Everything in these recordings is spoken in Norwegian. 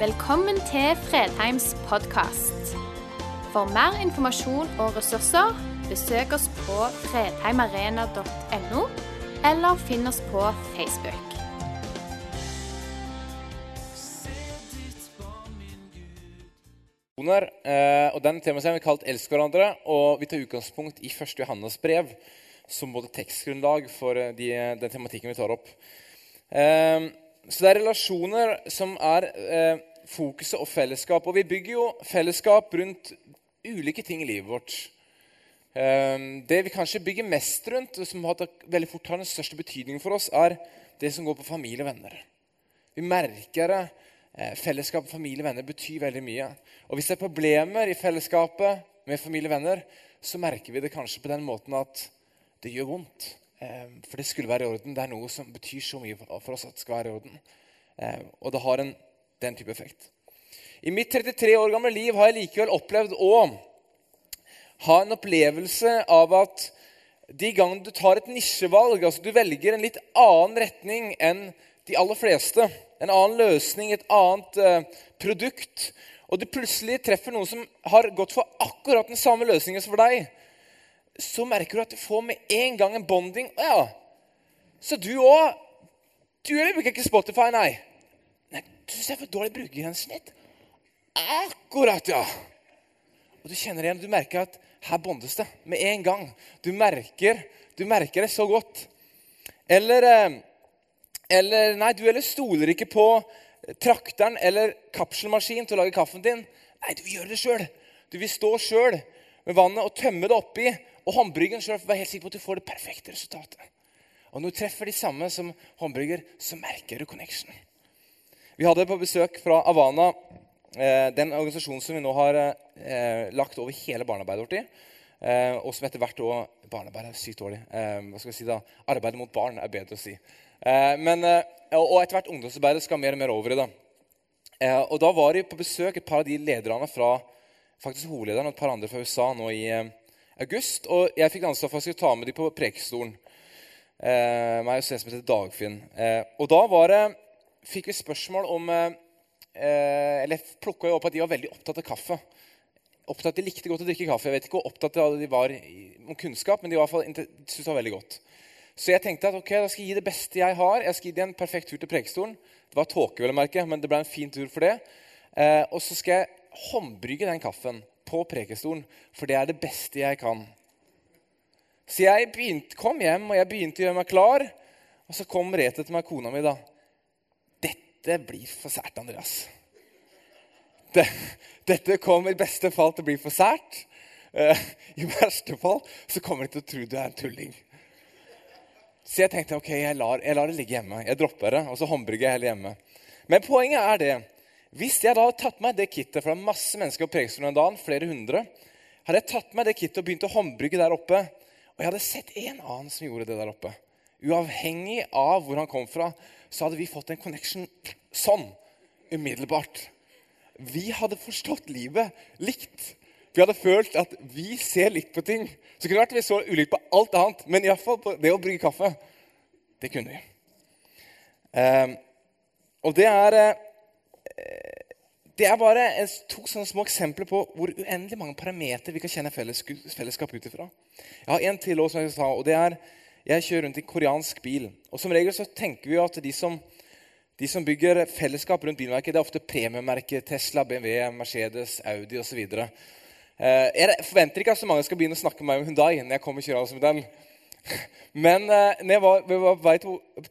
Velkommen til Fredheims podkast. For mer informasjon og ressurser, besøk oss på fredheimarena.no, eller finn oss på Facebook. Og og temaet har vi kalt 'Elsk hverandre', og vi tar utgangspunkt i 1. Johannes brev som både tekstgrunnlag for eh, de, den tematikken vi tar opp. Eh, så det er relasjoner som er eh, fokuset og fellesskap. Og vi bygger jo fellesskap rundt ulike ting i livet vårt. Eh, det vi kanskje bygger mest rundt, og som veldig fort har den største betydningen for oss, er det som går på familie og venner. Vi merker det. Eh, fellesskap og familie og venner betyr veldig mye. Og hvis det er problemer i fellesskapet med familie og venner, så merker vi det kanskje på den måten at det gjør vondt. Eh, for det skulle være i orden. Det er noe som betyr så mye for oss at det skal være i orden. Eh, og det har en, den type effekt. I mitt 33 år gamle liv har jeg likevel opplevd å ha en opplevelse av at de gangene du tar et nisjevalg, altså du velger en litt annen retning enn de aller fleste, en annen løsning, et annet eh, produkt, og du plutselig treffer noen som har gått for akkurat den samme løsningen som for deg, så merker du at du får med en gang en bonding. Ja, så du òg Du bruker ikke Spotify, nei? Syns jeg er for dårlig brukergrensesnitt? Akkurat, ja. Og du kjenner igjen, du merker at her bondes det med en gang. Du merker, du merker det så godt. Eller eh, eller nei, du eller stoler ikke på trakteren eller kapselmaskinen til å lage kaffen din. Nei, du vil gjøre det sjøl. Du vil stå sjøl med vannet og tømme det oppi og håndbryggen sjøl være helt sikker på at du får det perfekte resultatet. Og når du treffer de samme som håndbrygger, så merker du connection. Vi hadde på besøk fra Avana, eh, den organisasjonen som vi nå har eh, lagt over hele barnearbeidet vårt i. Eh, og som etter hvert òg Barnearbeid er sykt dårlig. hva skal vi si da? Arbeidet mot barn er bedre å si. Men, og etter hvert ungdomsarbeidet skal mer og mer over i det. Og Da var de på besøk et par av de lederne fra faktisk hovedlederen og et par andre fra USA nå i august. Og jeg fikk ansvar for skulle ta med dem på Prekestolen. Meg og en som heter Dagfinn. Og da var det, fikk vi spørsmål om eh, Eller plukka opp at de var veldig opptatt av kaffe. Opptatt, De likte godt å drikke kaffe. Jeg vet ikke hvor opptatt de var om kunnskap, men de syntes det var veldig godt. Så jeg tenkte at ok, da skal jeg gi det beste jeg har. Jeg skal gi dem en perfekt tur til Prekestolen. Det var tåke, vel å merke, men det ble en fin tur for det. Eh, og så skal jeg håndbrygge den kaffen på Prekestolen, for det er det beste jeg kan. Så jeg begynte, kom hjem og jeg begynte å gjøre meg klar. Og så kom Rete til meg, kona mi, da. 'Dette blir for sært, Andreas.' Det, dette kommer i beste fall til å bli for sært. Uh, I verste fall så kommer de til å tro du er en tulling. Så jeg tenkte ok, jeg lar, jeg lar, det ligge hjemme. Jeg dropper det, og så håndbrygger jeg heller hjemme. Men poenget er det Hvis jeg da hadde tatt meg det kittet, for det er masse mennesker på Preikestolen en dag, flere hundre Hadde jeg tatt meg det kittet og begynt å håndbrygge der oppe, og jeg hadde sett en annen som gjorde det der oppe Uavhengig av hvor han kom fra, så hadde vi fått en connection sånn umiddelbart. Vi hadde forstått livet likt. Vi hadde følt at vi ser likt på ting. Så kunne det vært vi så ulikt på alt annet, men iallfall på det å brygge kaffe. Det kunne vi. Um, og det er uh, Det er bare to sånne små eksempler på hvor uendelig mange parametere vi kan kjenne felles, fellesskap ut ifra. Jeg har en til også, som jeg sa, og det er jeg kjører rundt i koreansk bil. Og Som regel så tenker vi jo at de som, de som bygger fellesskap rundt bilmerket, det er ofte premiemerket Tesla, BMW, Mercedes, Audi osv. Eh, jeg forventer ikke at så mange skal begynne å snakke med meg om Hundai når jeg kommer som den. Men eh, når jeg var, vi var på vei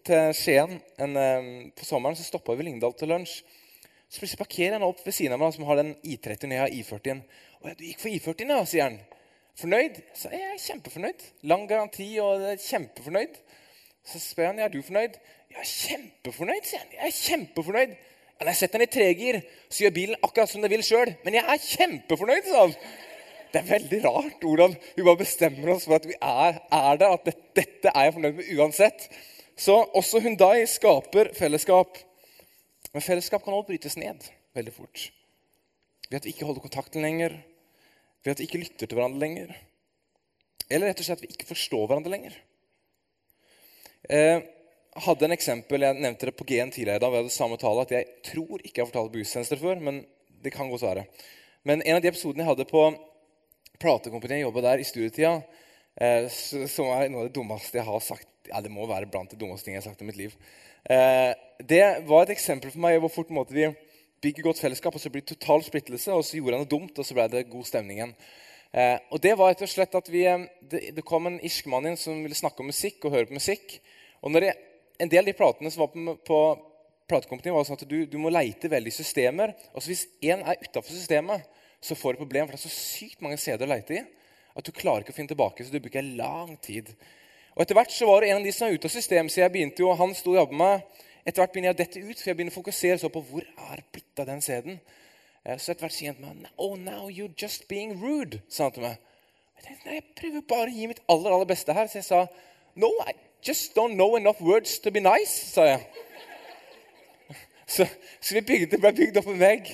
til Skien en, eh, på sommeren, så stoppa vi ved Lyngdal til lunsj. Så plutselig parkerer han opp ved siden av meg som har den I30 og jeg har I40-en. Og du gikk for I40-en, ja, sier han. Fornøyd? Så jeg er kjempefornøyd. Lang garanti og er kjempefornøyd. Så spør han er du fornøyd. Ja, kjempefornøyd, sier han. Jeg er kjempefornøyd. Når jeg setter den i tregir, så gjør bilen akkurat som den vil sjøl. Men jeg er kjempefornøyd! han. Det er veldig rart hvordan vi bare bestemmer oss for at vi er, er der. At det, dette er jeg fornøyd med uansett. Så også Hundai skaper fellesskap. Men fellesskap kan også brytes ned veldig fort. Ved at vi ikke holder kontakten lenger, ved at vi ikke lytter til hverandre lenger. Eller rett og slett at vi ikke forstår hverandre lenger. Jeg hadde en eksempel, Jeg nevnte det på G1 tidligere. da vi hadde samme tale, at Jeg tror ikke jeg har fortalt på før, men det kan godt være. Men en av de episodene jeg hadde på platekompaniet, jeg jobba der i studietida, eh, som er noe av det dummeste jeg har sagt ja, Det må være blant det dummeste ting jeg har sagt i mitt liv. Eh, det var et eksempel for meg hvor fort måtte vi bygger godt fellesskap, og så blir det total splittelse, og så gjorde han det dumt, og så ble det god stemning igjen. Eh, og det var rett og slett at vi, eh, det, det, kom en irsk mann inn som ville snakke om musikk og høre på musikk. Og når det, en del av de platene som var på, på platekompaniet, var sånn at du, du, må leite veldig i systemer. Og så hvis én er utafor systemet, så får du et problem, for det er så sykt mange CD å leite i at du klarer ikke å finne tilbake. så du bruker lang tid. Og Etter hvert så var det en av de som er ute av systemet, så jeg begynte jo, han sto og jobba med. Etter hvert begynner jeg å dette ut, for jeg begynner å fokusere så på hvor er blitt av den CD-en. Eh, så etter hvert sier han meg Oh, now you're just being rude, sa han til meg. Jeg tenkte, nei, jeg prøver bare å gi mitt aller, aller beste her. Så jeg sa No, I just don't know enough words to be nice, sa jeg. Så, så vi bygde, ble bygd opp en vegg.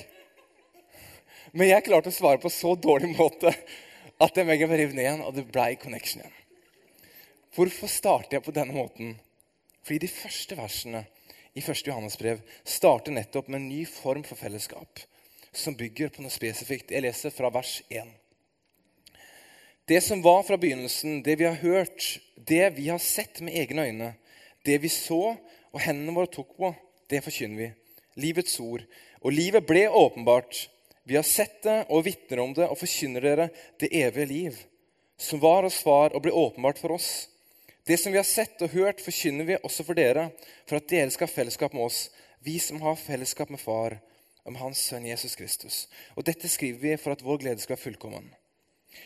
Men jeg klarte å svare på så dårlig måte at den veggen ble revet ned igjen, og det ble connection igjen. Hvorfor starter jeg på denne måten? Fordi de første versene i 1. Johannes brev starter nettopp med en ny form for fellesskap som bygger på noe spesifikt. Jeg leser fra vers 1. Det som var fra begynnelsen, det vi har hørt, det vi har sett med egne øyne, det vi så og hendene våre tok på, det forkynner vi. Livets ord. Og livet ble åpenbart. Vi har sett det og vitner om det og forkynner dere det evige liv, som var hos far og ble åpenbart for oss. Det som vi har sett og hørt, forkynner vi også for dere, for at dere skal ha fellesskap med oss, vi som har fellesskap med Far om Hans sønn Jesus Kristus. Og Dette skriver vi for at vår glede skal være fullkommen.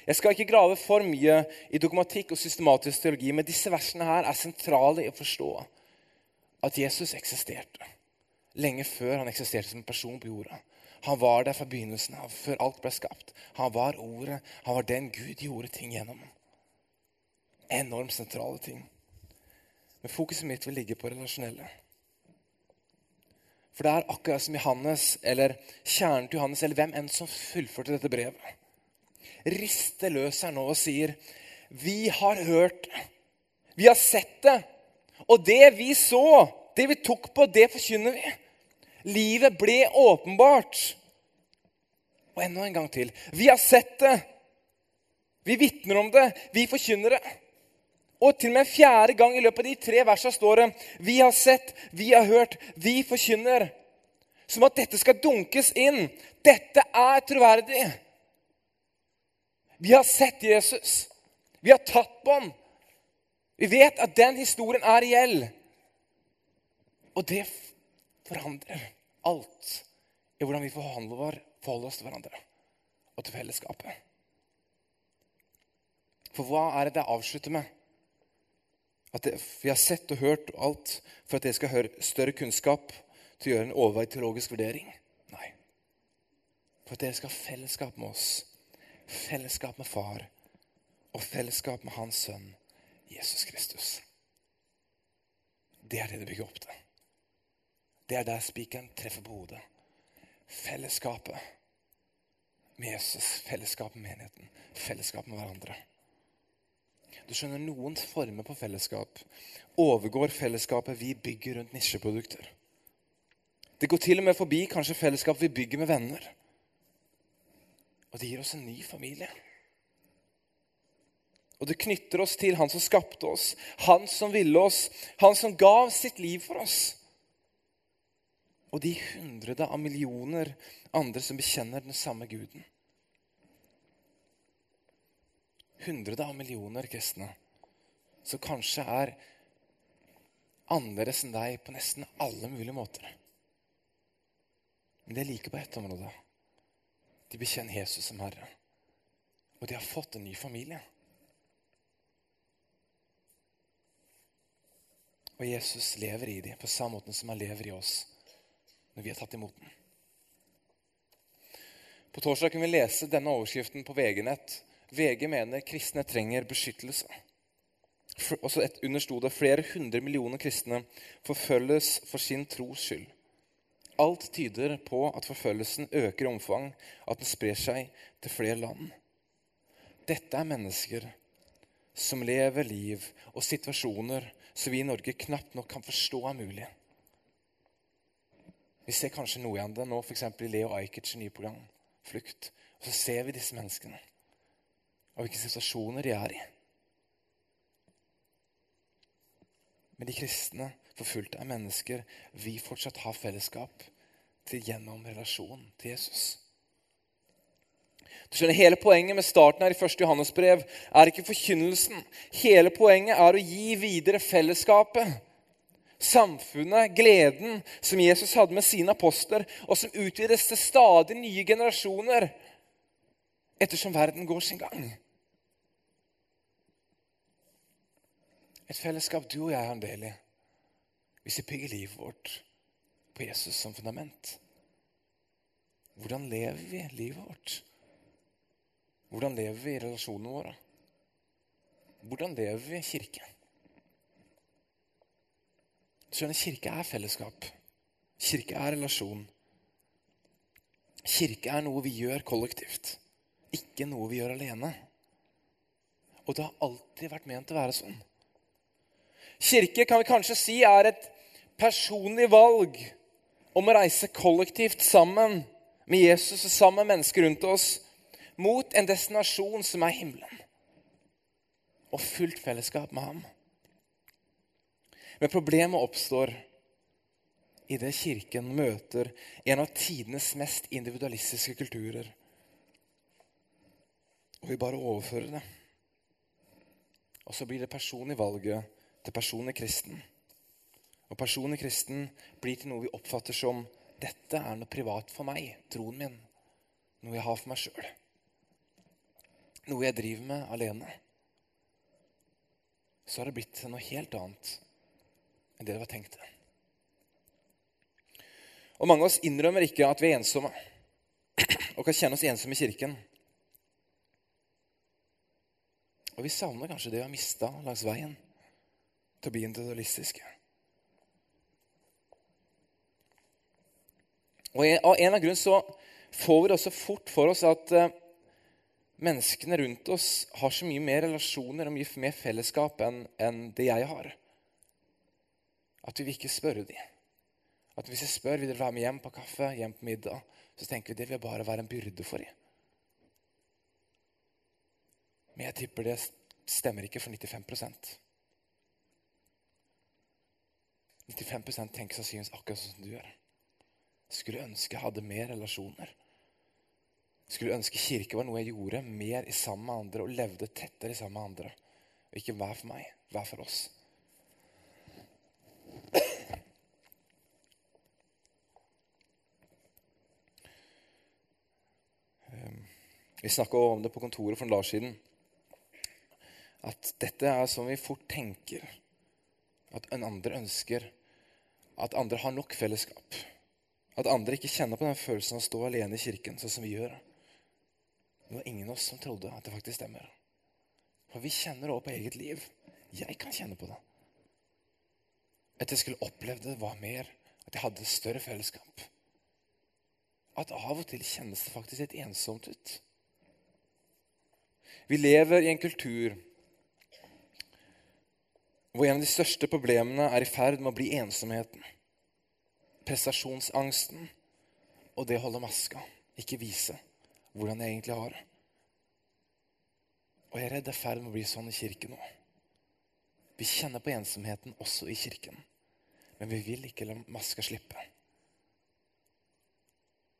Jeg skal ikke grave for mye i dogmatikk og systematisk teologi, men disse versene her er sentrale i å forstå at Jesus eksisterte lenge før han eksisterte som en person på jorda. Han var der fra begynnelsen av, før alt ble skapt. Han var Ordet. Han var den Gud gjorde ting gjennom. Enormt sentrale ting. Men fokuset mitt vil ligge på relasjonelle. For det er akkurat som Johannes, eller kjernen til Johannes, eller hvem enn som fullførte dette brevet. Rister løs her nå og sier, 'Vi har hørt. Vi har sett det.' Og det vi så, det vi tok på, det forkynner vi. Livet ble åpenbart. Og enda en gang til. Vi har sett det. Vi vitner om det. Vi forkynner det. Og til og med fjerde gang i løpet av de tre versene står det Vi har sett, vi har hørt, vi forkynner. Som at dette skal dunkes inn. Dette er troverdig. Vi har sett Jesus. Vi har tatt på ham. Vi vet at den historien er reell. Og det forandrer alt i hvordan vi forholder oss til hverandre og til fellesskapet. For hva er det det avslutter med? At det, vi har sett og hørt alt for at dere skal høre større kunnskap til å gjøre en overveid teologisk vurdering. Nei. For at dere skal ha fellesskap med oss, fellesskap med Far og fellesskap med Hans Sønn Jesus Kristus. Det er det det bygger opp til. Det er der spikeren treffer på hodet. Fellesskapet med Jesus, fellesskapet med menigheten, fellesskap med hverandre. Du skjønner, Noen former på fellesskap overgår fellesskapet vi bygger rundt nisjeprodukter. Det går til og med forbi kanskje fellesskap vi bygger med venner. Og det gir oss en ny familie. Og det knytter oss til han som skapte oss, han som ville oss, han som gav sitt liv for oss. Og de hundrede av millioner andre som bekjenner den samme guden hundrede av millioner kristne som kanskje er annerledes enn deg på nesten alle mulige måter. Men de er like på ett område. De bekjenner Jesus som Herre. Og de har fått en ny familie. Og Jesus lever i dem på samme måte som han lever i oss når vi har tatt imot den. På torsdag kunne vi lese denne overskriften på VG-nett VG mener kristne trenger beskyttelse. Også et understo det flere hundre millioner kristne forfølges for sin tros skyld. Alt tyder på at forfølgelsen øker i omfang, at den sprer seg til flere land. Dette er mennesker som lever liv og situasjoner som vi i Norge knapt nok kan forstå er mulig. Vi ser kanskje noe igjen det nå, f.eks. i Leo Ajkic' nye program, 'Flukt'. Og så ser vi disse menneskene og hvilke situasjoner de er i. Men de kristne, forfulgte, av mennesker vi fortsatt har fellesskap til gjennom relasjonen til Jesus. Du skjønner, Hele poenget med starten her i 1. Johannes brev er ikke forkynnelsen. Hele poenget er å gi videre fellesskapet. Samfunnet, gleden som Jesus hadde med sine apostler, og som utvides til stadig nye generasjoner ettersom verden går sin gang. Et fellesskap du og jeg har en del i hvis vi bygger livet vårt på Jesus som fundament. Hvordan lever vi livet vårt? Hvordan lever vi i relasjonene våre? Hvordan lever vi i kirke? Skjønner, Kirke er fellesskap. Kirke er relasjon. Kirke er noe vi gjør kollektivt, ikke noe vi gjør alene. Og det har alltid vært ment å være sånn. Kirke kan vi kanskje si er et personlig valg om å reise kollektivt sammen med Jesus og sammen med mennesker rundt oss mot en destinasjon som er himmelen, og fullt fellesskap med ham. Men problemet oppstår idet Kirken møter en av tidenes mest individualistiske kulturer. Og vi bare overfører det. Og så blir det personlige valget til personlig kristen. Og personlig kristen blir til noe vi oppfatter som dette er noe privat for meg, troen min. Noe jeg har for meg sjøl. Noe jeg driver med alene. Så har det blitt noe helt annet enn det det var tenkt. Og Mange av oss innrømmer ikke at vi er ensomme, og kan kjenne oss ensomme i kirken. Og vi savner kanskje det vi har mista langs veien til å bli individualistiske. Og Av en av grunn så får vi det også fort for oss at uh, menneskene rundt oss har så mye mer relasjoner og mye mer fellesskap enn en det jeg har. At vi vil ikke spørre dem. At hvis jeg spør vil dere være med hjem på kaffe, hjem på middag, så tenker vi det vil bare være en byrde for dem. Men jeg tipper det stemmer ikke for 95 95 tenker sannsynligvis akkurat sånn som du gjør. Skulle ønske jeg hadde mer relasjoner. Skulle ønske kirke var noe jeg gjorde mer i sammen med andre og levde tettere i sammen med andre. Og ikke hver for meg, hver for oss. Ehm, vi snakka om det på kontoret for en dag siden. At dette er som vi fort tenker. At en andre ønsker at andre har nok fellesskap. At andre ikke kjenner på den følelsen av å stå alene i kirken, sånn som vi gjør. Det var ingen av oss som trodde at det faktisk stemmer. For vi kjenner det også på eget liv. Jeg kan kjenne på det. At jeg skulle opplevd det var mer, at jeg hadde større fellesskap. At av og til kjennes det faktisk litt ensomt ut. Vi lever i en kultur hvor en av de største problemene er i ferd med å bli ensomheten. Prestasjonsangsten og det å holde maska, ikke vise hvordan jeg egentlig har det. Og jeg er redd det er i ferd med å bli sånn i kirken nå. Vi kjenner på ensomheten også i kirken, men vi vil ikke la maska slippe.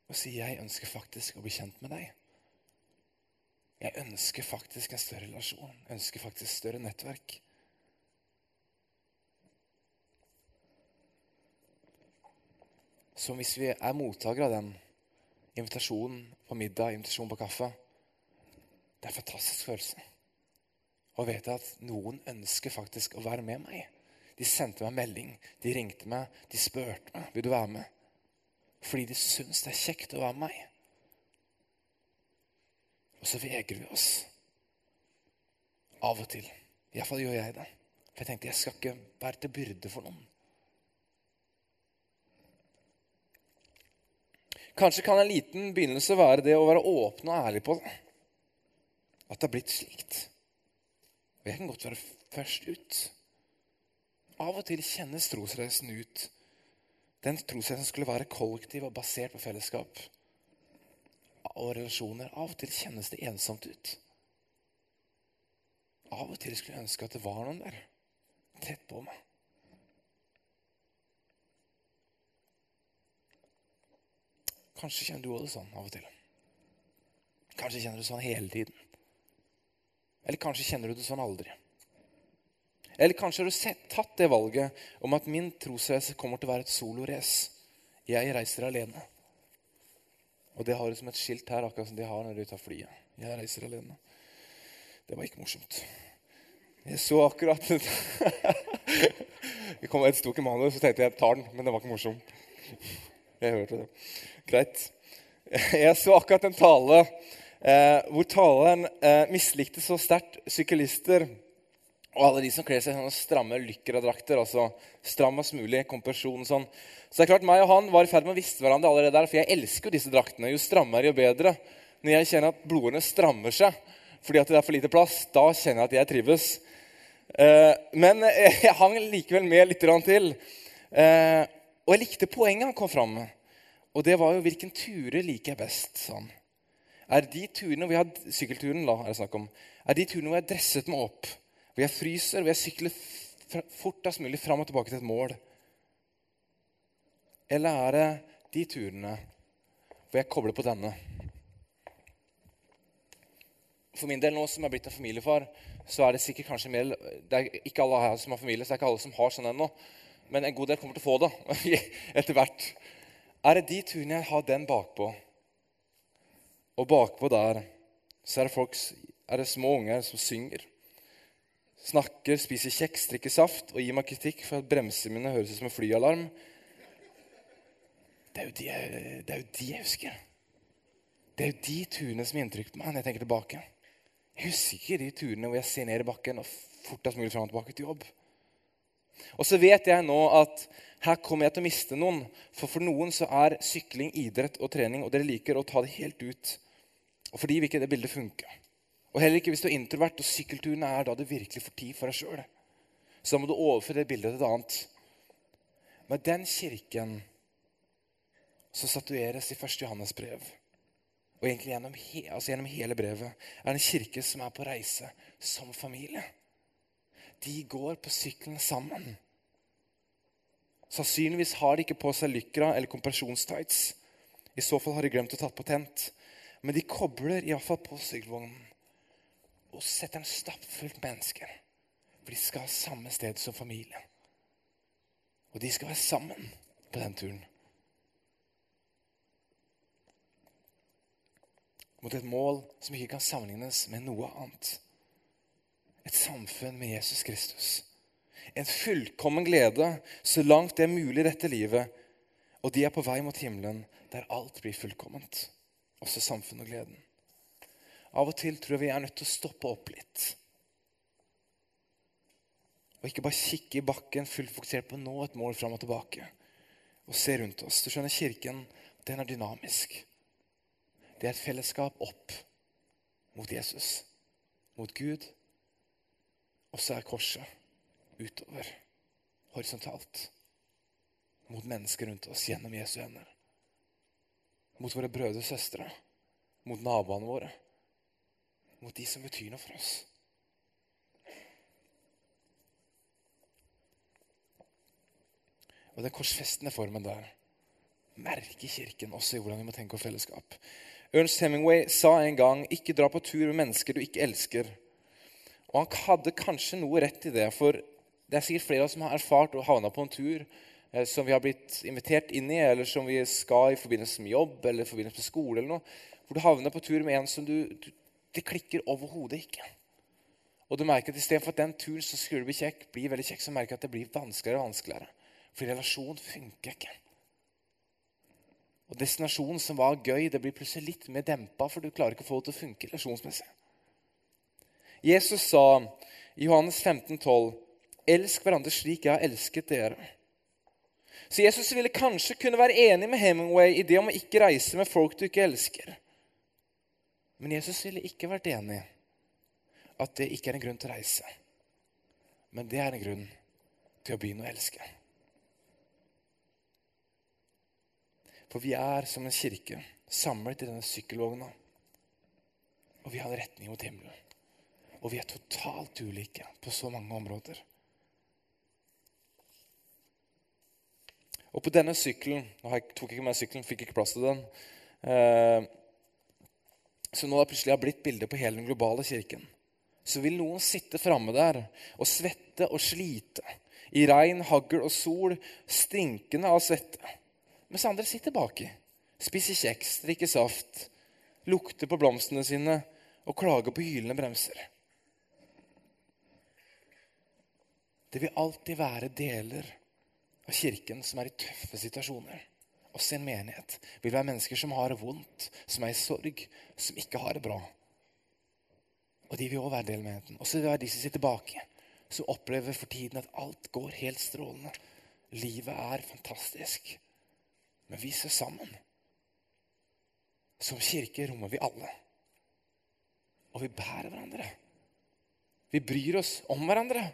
Og si 'jeg ønsker faktisk å bli kjent med deg'. Jeg ønsker faktisk en større relasjon, jeg ønsker faktisk større nettverk. Som hvis vi er mottakere av den invitasjonen på middag, invitasjonen på kaffe Det er en fantastisk følelse å vite at noen ønsker faktisk å være med meg. De sendte meg melding, de ringte meg, de spurte meg vil du være med. Fordi de syns det er kjekt å være med meg. Og så vegrer vi oss. Av og til. Iallfall gjør jeg det. For jeg tenkte jeg skal ikke være til byrde for noen. Kanskje kan en liten begynnelse være det å være åpen og ærlig på det. At det har blitt slikt. Og jeg kan godt være først ut. Av og til kjennes trosreisen ut. Den trosreisen skulle være kollektiv og basert på fellesskap og relasjoner. Av og til kjennes det ensomt ut. Av og til skulle jeg ønske at det var noen der tett på meg. Kanskje kjenner du òg det sånn av og til. Kanskje kjenner du det sånn hele tiden. Eller kanskje kjenner du det sånn aldri. Eller kanskje har du sett, tatt det valget om at min trosreise kommer til å være et solorace. Jeg reiser alene. Og det har du som et skilt her, akkurat som de har når de tar flyet. Jeg reiser alene. Det var ikke morsomt. Jeg så akkurat Det kom et stort manus, så tenkte jeg tar den, men det var ikke morsomt. Jeg hørte det. Greit. Jeg så akkurat en tale eh, hvor taleren eh, mislikte så sterkt syklister og alle de som kler seg i sånne stramme lykkradrakter. altså Strammest mulig kompresjon. sånn. Så det er klart, meg og han var i ferd med å viste hverandre allerede der, for jeg elsker jo disse draktene. Jo strammere, jo bedre. Når jeg kjenner at blodårene strammer seg fordi at det er for lite plass, da kjenner jeg at jeg trives. Eh, men jeg hang likevel med litt til. Eh, og jeg likte poenget han kom fram med. Og det var jo hvilken turer liker jeg best, sa han. Er de turene hvor jeg har sykkelturen da, er det snakk om, er de turene hvor jeg har dresset meg opp, hvor jeg fryser, hvor jeg sykler fortest mulig fram og tilbake til et mål? Eller er det de turene hvor jeg kobler på denne? For min del nå som jeg er blitt en familiefar, så er det sikkert kanskje mer Det er ikke alle her som har familie, så det er ikke alle som har sånn ennå. Men en god del kommer til å få det etter hvert. Er det de turene jeg har den bakpå? Og bakpå der så er det, folk, er det små unger som synger. Snakker, spiser kjeks, drikker saft og gir meg kritikk for at bremsene mine høres ut som en flyalarm. Det er, de, det er jo de jeg husker. Det er jo de turene som gir inntrykk på meg når jeg tenker tilbake. Jeg husker ikke de turene hvor jeg ser ned i bakken og fortest mulig fram og tilbake til jobb. Og så vet jeg nå at her kommer jeg til å miste noen. For for noen så er sykling idrett og trening, og dere liker å ta det helt ut. Og for de vil ikke det bildet funke. Og heller ikke hvis du er introvert, og sykkelturen er da du virkelig får tid for deg sjøl. Så da må du overføre det bildet til et annet. Med den kirken så statueres i 1. Johannes brev og egentlig gjennom, he, altså gjennom hele brevet, er en kirke som er på reise som familie. De går på sykkelen sammen. Sannsynligvis har de ikke på seg lykra eller kompresjonstights. I så fall har de glemt å ta på tent. Men de kobler iallfall på sykkelvognen og setter en stappfullt mennesker. For de skal ha samme sted som familie. Og de skal være sammen på den turen. mot et mål som ikke kan sammenlignes med noe annet. Et samfunn med Jesus Kristus. En fullkommen glede så langt det er mulig i dette livet. Og de er på vei mot himmelen, der alt blir fullkomment. Også samfunnet og gleden. Av og til tror jeg vi er nødt til å stoppe opp litt. Og ikke bare kikke i bakken fullt fokusert på å nå et mål fram og tilbake. Og se rundt oss. Du skjønner, Kirken den er dynamisk det er et fellesskap opp mot Jesus, mot Gud. Og så er korset utover, horisontalt, mot mennesker rundt oss gjennom Jesu hender. Mot våre brødre og søstre, mot naboene våre, mot de som betyr noe for oss. Og den korsfestende formen der merker Kirken også i hvordan vi må tenke om fellesskap. Ernst Hemingway sa en gang 'ikke dra på tur med mennesker du ikke elsker'. Og han hadde kanskje noe rett i det, for det er sikkert flere av oss som har erfart og havna på en tur eh, som vi har blitt invitert inn i, eller som vi skal i forbindelse med jobb eller i forbindelse med skole, eller noe, hvor du havner på tur med en som du, du Det klikker overhodet ikke. Og du merker at istedenfor at den turen som skulle bli kjekk, blir veldig kjekk, så merker du at det blir vanskeligere og vanskeligere. For relasjon funker ikke. Og destinasjonen som var gøy, det blir plutselig litt mer dempa, for du klarer ikke å få det til å funke relasjonsmessig. Jesus sa i Johannes 15, 12, 'Elsk hverandre slik jeg har elsket dere'. Så Jesus ville kanskje kunne være enig med Hemingway i det om å ikke reise med folk du ikke elsker. Men Jesus ville ikke vært enig at det ikke er en grunn til å reise. Men det er en grunn til å begynne å elske. For vi er som en kirke samlet i denne sykkelvogna. Og vi har retning mot himmelen. Og vi er totalt ulike på så mange områder. Og på denne sykkelen Nå tok jeg ikke med sykkelen, fikk ikke plass til den. Eh, så nå har plutselig blitt bildet på hele den globale kirken. Så vil noen sitte framme der og svette og slite i regn, hagl og sol, stinkende av svette. Mens andre sitter baki, spiser kjeks, drikker saft, lukter på blomstene sine og klager på hylende bremser. Det vil alltid være deler av kirken som er i tøffe situasjoner. Også en menighet vil være mennesker som har det vondt, som er i sorg, som ikke har det bra. Og de vil òg være del av menigheten. Og så vil det være de som sitter baki, som opplever for tiden at alt går helt strålende. Livet er fantastisk. Men vi står sammen. Som kirke rommer vi alle. Og vi bærer hverandre. Vi bryr oss om hverandre.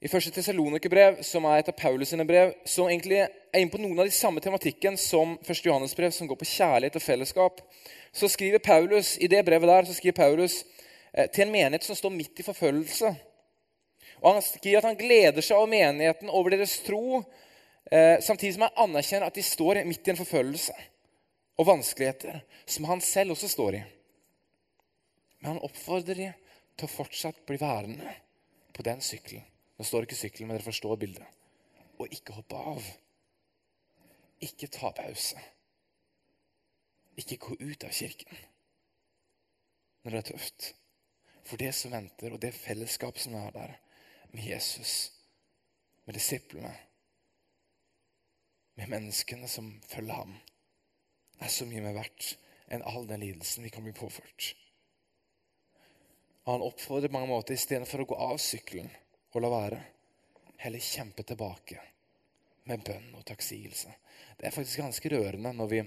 I 1. Tessalonikerbrev, som er et av Paulus sine brev, som egentlig er inne på noen av de samme tematikken som 1. Johannes brev, som går på kjærlighet og fellesskap, så skriver Paulus i det brevet der, så skriver Paulus eh, til en menighet som står midt i forfølgelse. Og Han skriver at han gleder seg over menigheten, over deres tro, eh, samtidig som han anerkjenner at de står midt i en forfølgelse og vanskeligheter som han selv også står i. Men han oppfordrer dem til å fortsatt bli værende på den sykkelen. Nå står ikke sykkelen, men dere forstår bildet. Og ikke hoppe av. Ikke ta pause. Ikke gå ut av kirken når det er tøft. For det som venter, og det fellesskap som er der, med Jesus, med disiplene, med menneskene som følger ham, er så mye mer verdt enn all den lidelsen vi kan bli påført. Og han oppfordrer på mange måter istedenfor å gå av sykkelen og la være, heller kjempe tilbake med bønn og takksigelse. Det er faktisk ganske rørende når, vi,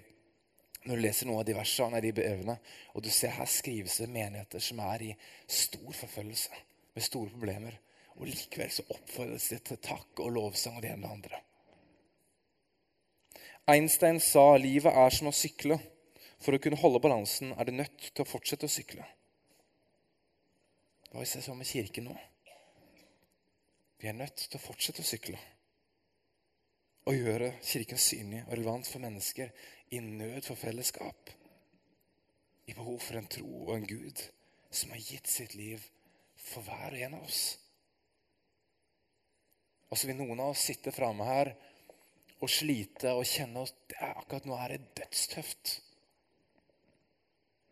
når du leser noen av de versene i de brevene, og du ser her skrives det menigheter som er i stor forfølgelse, med store problemer. Og likevel så oppfordres det til takk og lovsang og det ene og det andre. Einstein sa livet er som å sykle. For å kunne holde balansen er du nødt til å fortsette å sykle. Hva hvis er sånn med kirken nå? Vi er nødt til å fortsette å sykle. Og gjøre Kirken synlig og relevant for mennesker i nød for fellesskap. I behov for en tro og en Gud som har gitt sitt liv for hver og en av oss. Og så vil noen av oss sitte framme her og slite og kjenne at akkurat nå er det dødstøft.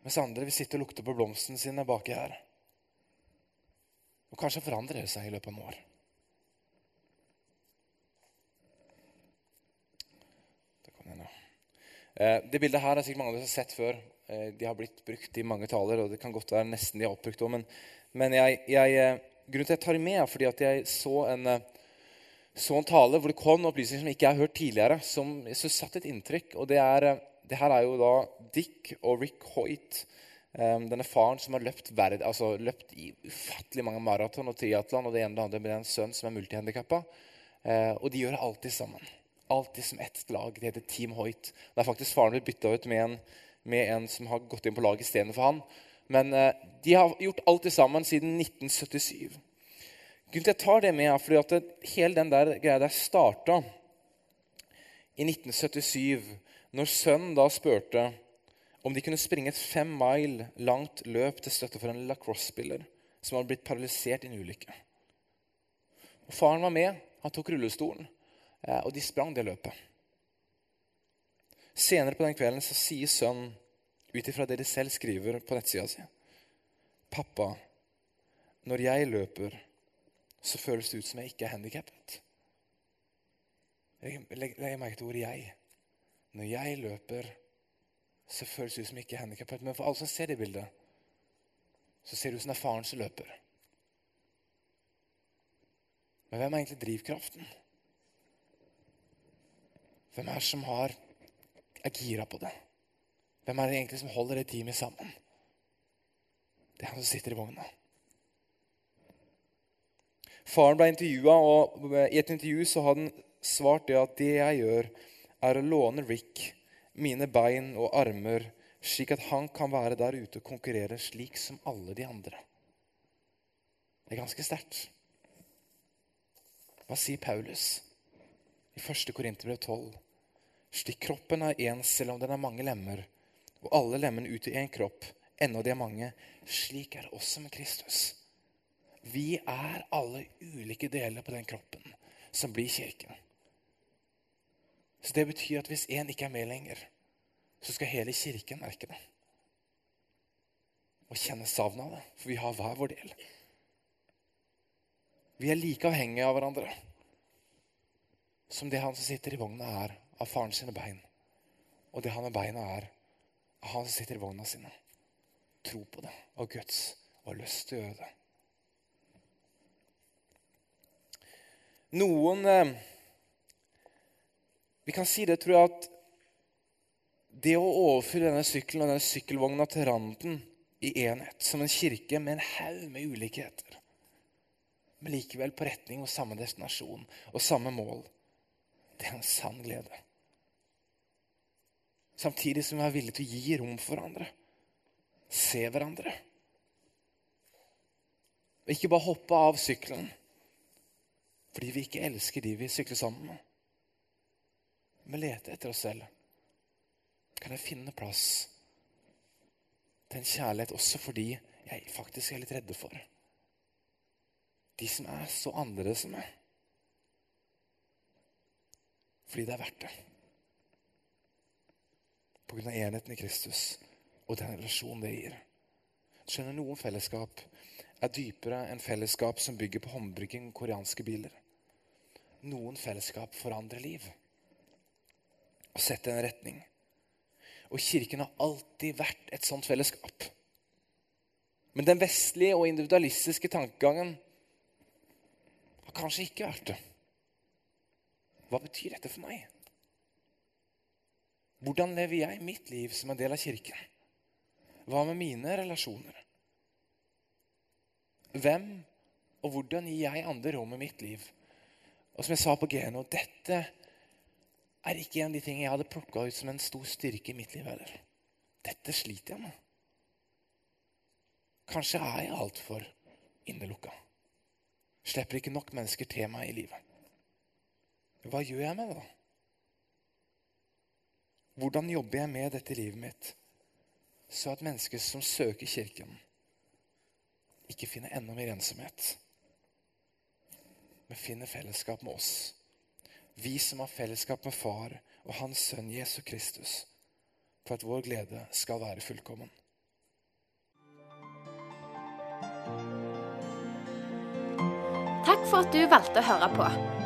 Mens andre vil sitte og lukte på blomstene sine baki her. Og kanskje forandrer det seg i løpet av noen år. Eh, det bildet her er sikkert mange av dere har sett før. Eh, de har blitt brukt i mange taler, og det kan godt være nesten de har oppbrukt. Men, men jeg, jeg, eh, grunnen til at jeg tar det med, er fordi at jeg så en så en tale hvor det kom opplysninger som ikke jeg har hørt tidligere, som så satt et inntrykk. og det, er, det her er jo da Dick og Rick Hoyt. Um, denne faren som har løpt, verd, altså løpt i ufattelig mange maraton og triatlon. Og det ene og det andre med en sønn som er multihandikappa. Og de gjør det alltid sammen. Alltid som ett lag. Det heter Team Hoyt. Det er faktisk faren blitt bytta ut med en, med en, som har gått inn på laget istedenfor han. Men eh, de har gjort alt det sammen siden 1977. Grunnen til jeg tar det med, er fordi at det, hele den der greia der starta i 1977, når sønnen da spurte om de kunne springe et fem mile langt løp til støtte for en lacrosse-spiller som hadde blitt paralysert i en ulykke. Og Faren var med, han tok rullestolen, og de sprang det løpet. Senere på den kvelden så sier sønnen, ut ifra det de selv skriver på nettsida si, 'Pappa, når jeg løper' så føles det ut som jeg ikke er handikappet. Legg merke til ordet 'jeg'. Når jeg løper, så føles det ut som jeg ikke er handikappet. Men for alle som ser det bildet, så ser det ut som det er faren som løper. Men hvem er egentlig drivkraften? Hvem er det som har, er gira på det? Hvem er det egentlig som holder det teamet sammen? Det er han som sitter i vogna. Faren ble intervjua, og i et intervju så hadde han svart det at det jeg gjør, er å låne Rick mine bein og armer, slik at han kan være der ute og konkurrere slik som alle de andre. Det er ganske sterkt. Hva sier Paulus i 1. Korinterbrev 12? Slik kroppen er én selv om den er mange lemmer, og alle lemmene i én kropp, ennå de er mange, slik er det også med Kristus. Vi er alle ulike deler på den kroppen som blir kirken. Så Det betyr at hvis én ikke er med lenger, så skal hele kirken merke det. Og kjenne savnet av det, for vi har hver vår del. Vi er like avhengige av hverandre som det han som sitter i vogna, er av faren sine bein. Og det han med beina er av han som sitter i vogna sine. Tro på det og Guds og lyst til å gjøre det. Noen eh, Vi kan si det, tror jeg, at det å overføre denne sykkelen og denne sykkelvogna til randen i enhet, som en kirke med en haug med ulikheter, men likevel på retning og samme destinasjon og samme mål, det er en sann glede. Samtidig som vi er villige til å gi rom for hverandre, se hverandre. Og ikke bare hoppe av sykkelen fordi vi ikke elsker de vi sykler sammen med. Vi leter etter oss selv. Kan jeg finne plass til en kjærlighet også for de jeg faktisk er litt redde for? De som er så annerledes enn meg. Fordi det er verdt det. På grunn av enheten i Kristus og den relasjonen det gir. Skjønner noen fellesskap er dypere enn fellesskap som bygger på håndbrygging koreanske biler. Noen fellesskap forandrer liv og setter en retning. Og Kirken har alltid vært et sånt fellesskap. Men den vestlige og individualistiske tankegangen har kanskje ikke vært det. Hva betyr dette for meg? Hvordan lever jeg mitt liv som en del av Kirken? Hva med mine relasjoner? Hvem og hvordan gir jeg andre rom i mitt liv? Og som jeg sa på Geno, dette er ikke en av de tingene jeg hadde plukka ut som en stor styrke i mitt liv heller. Dette sliter jeg med. Kanskje er jeg altfor innelukka. Slipper ikke nok mennesker til meg i livet. Hva gjør jeg med det, da? Hvordan jobber jeg med dette livet mitt, så at mennesker som søker Kirken, ikke finner enda mer ensomhet, men finner fellesskap med oss? Vi som har fellesskap med Far og Hans Sønn Jesus Kristus, for at vår glede skal være fullkommen. Takk for at du valgte å høre på.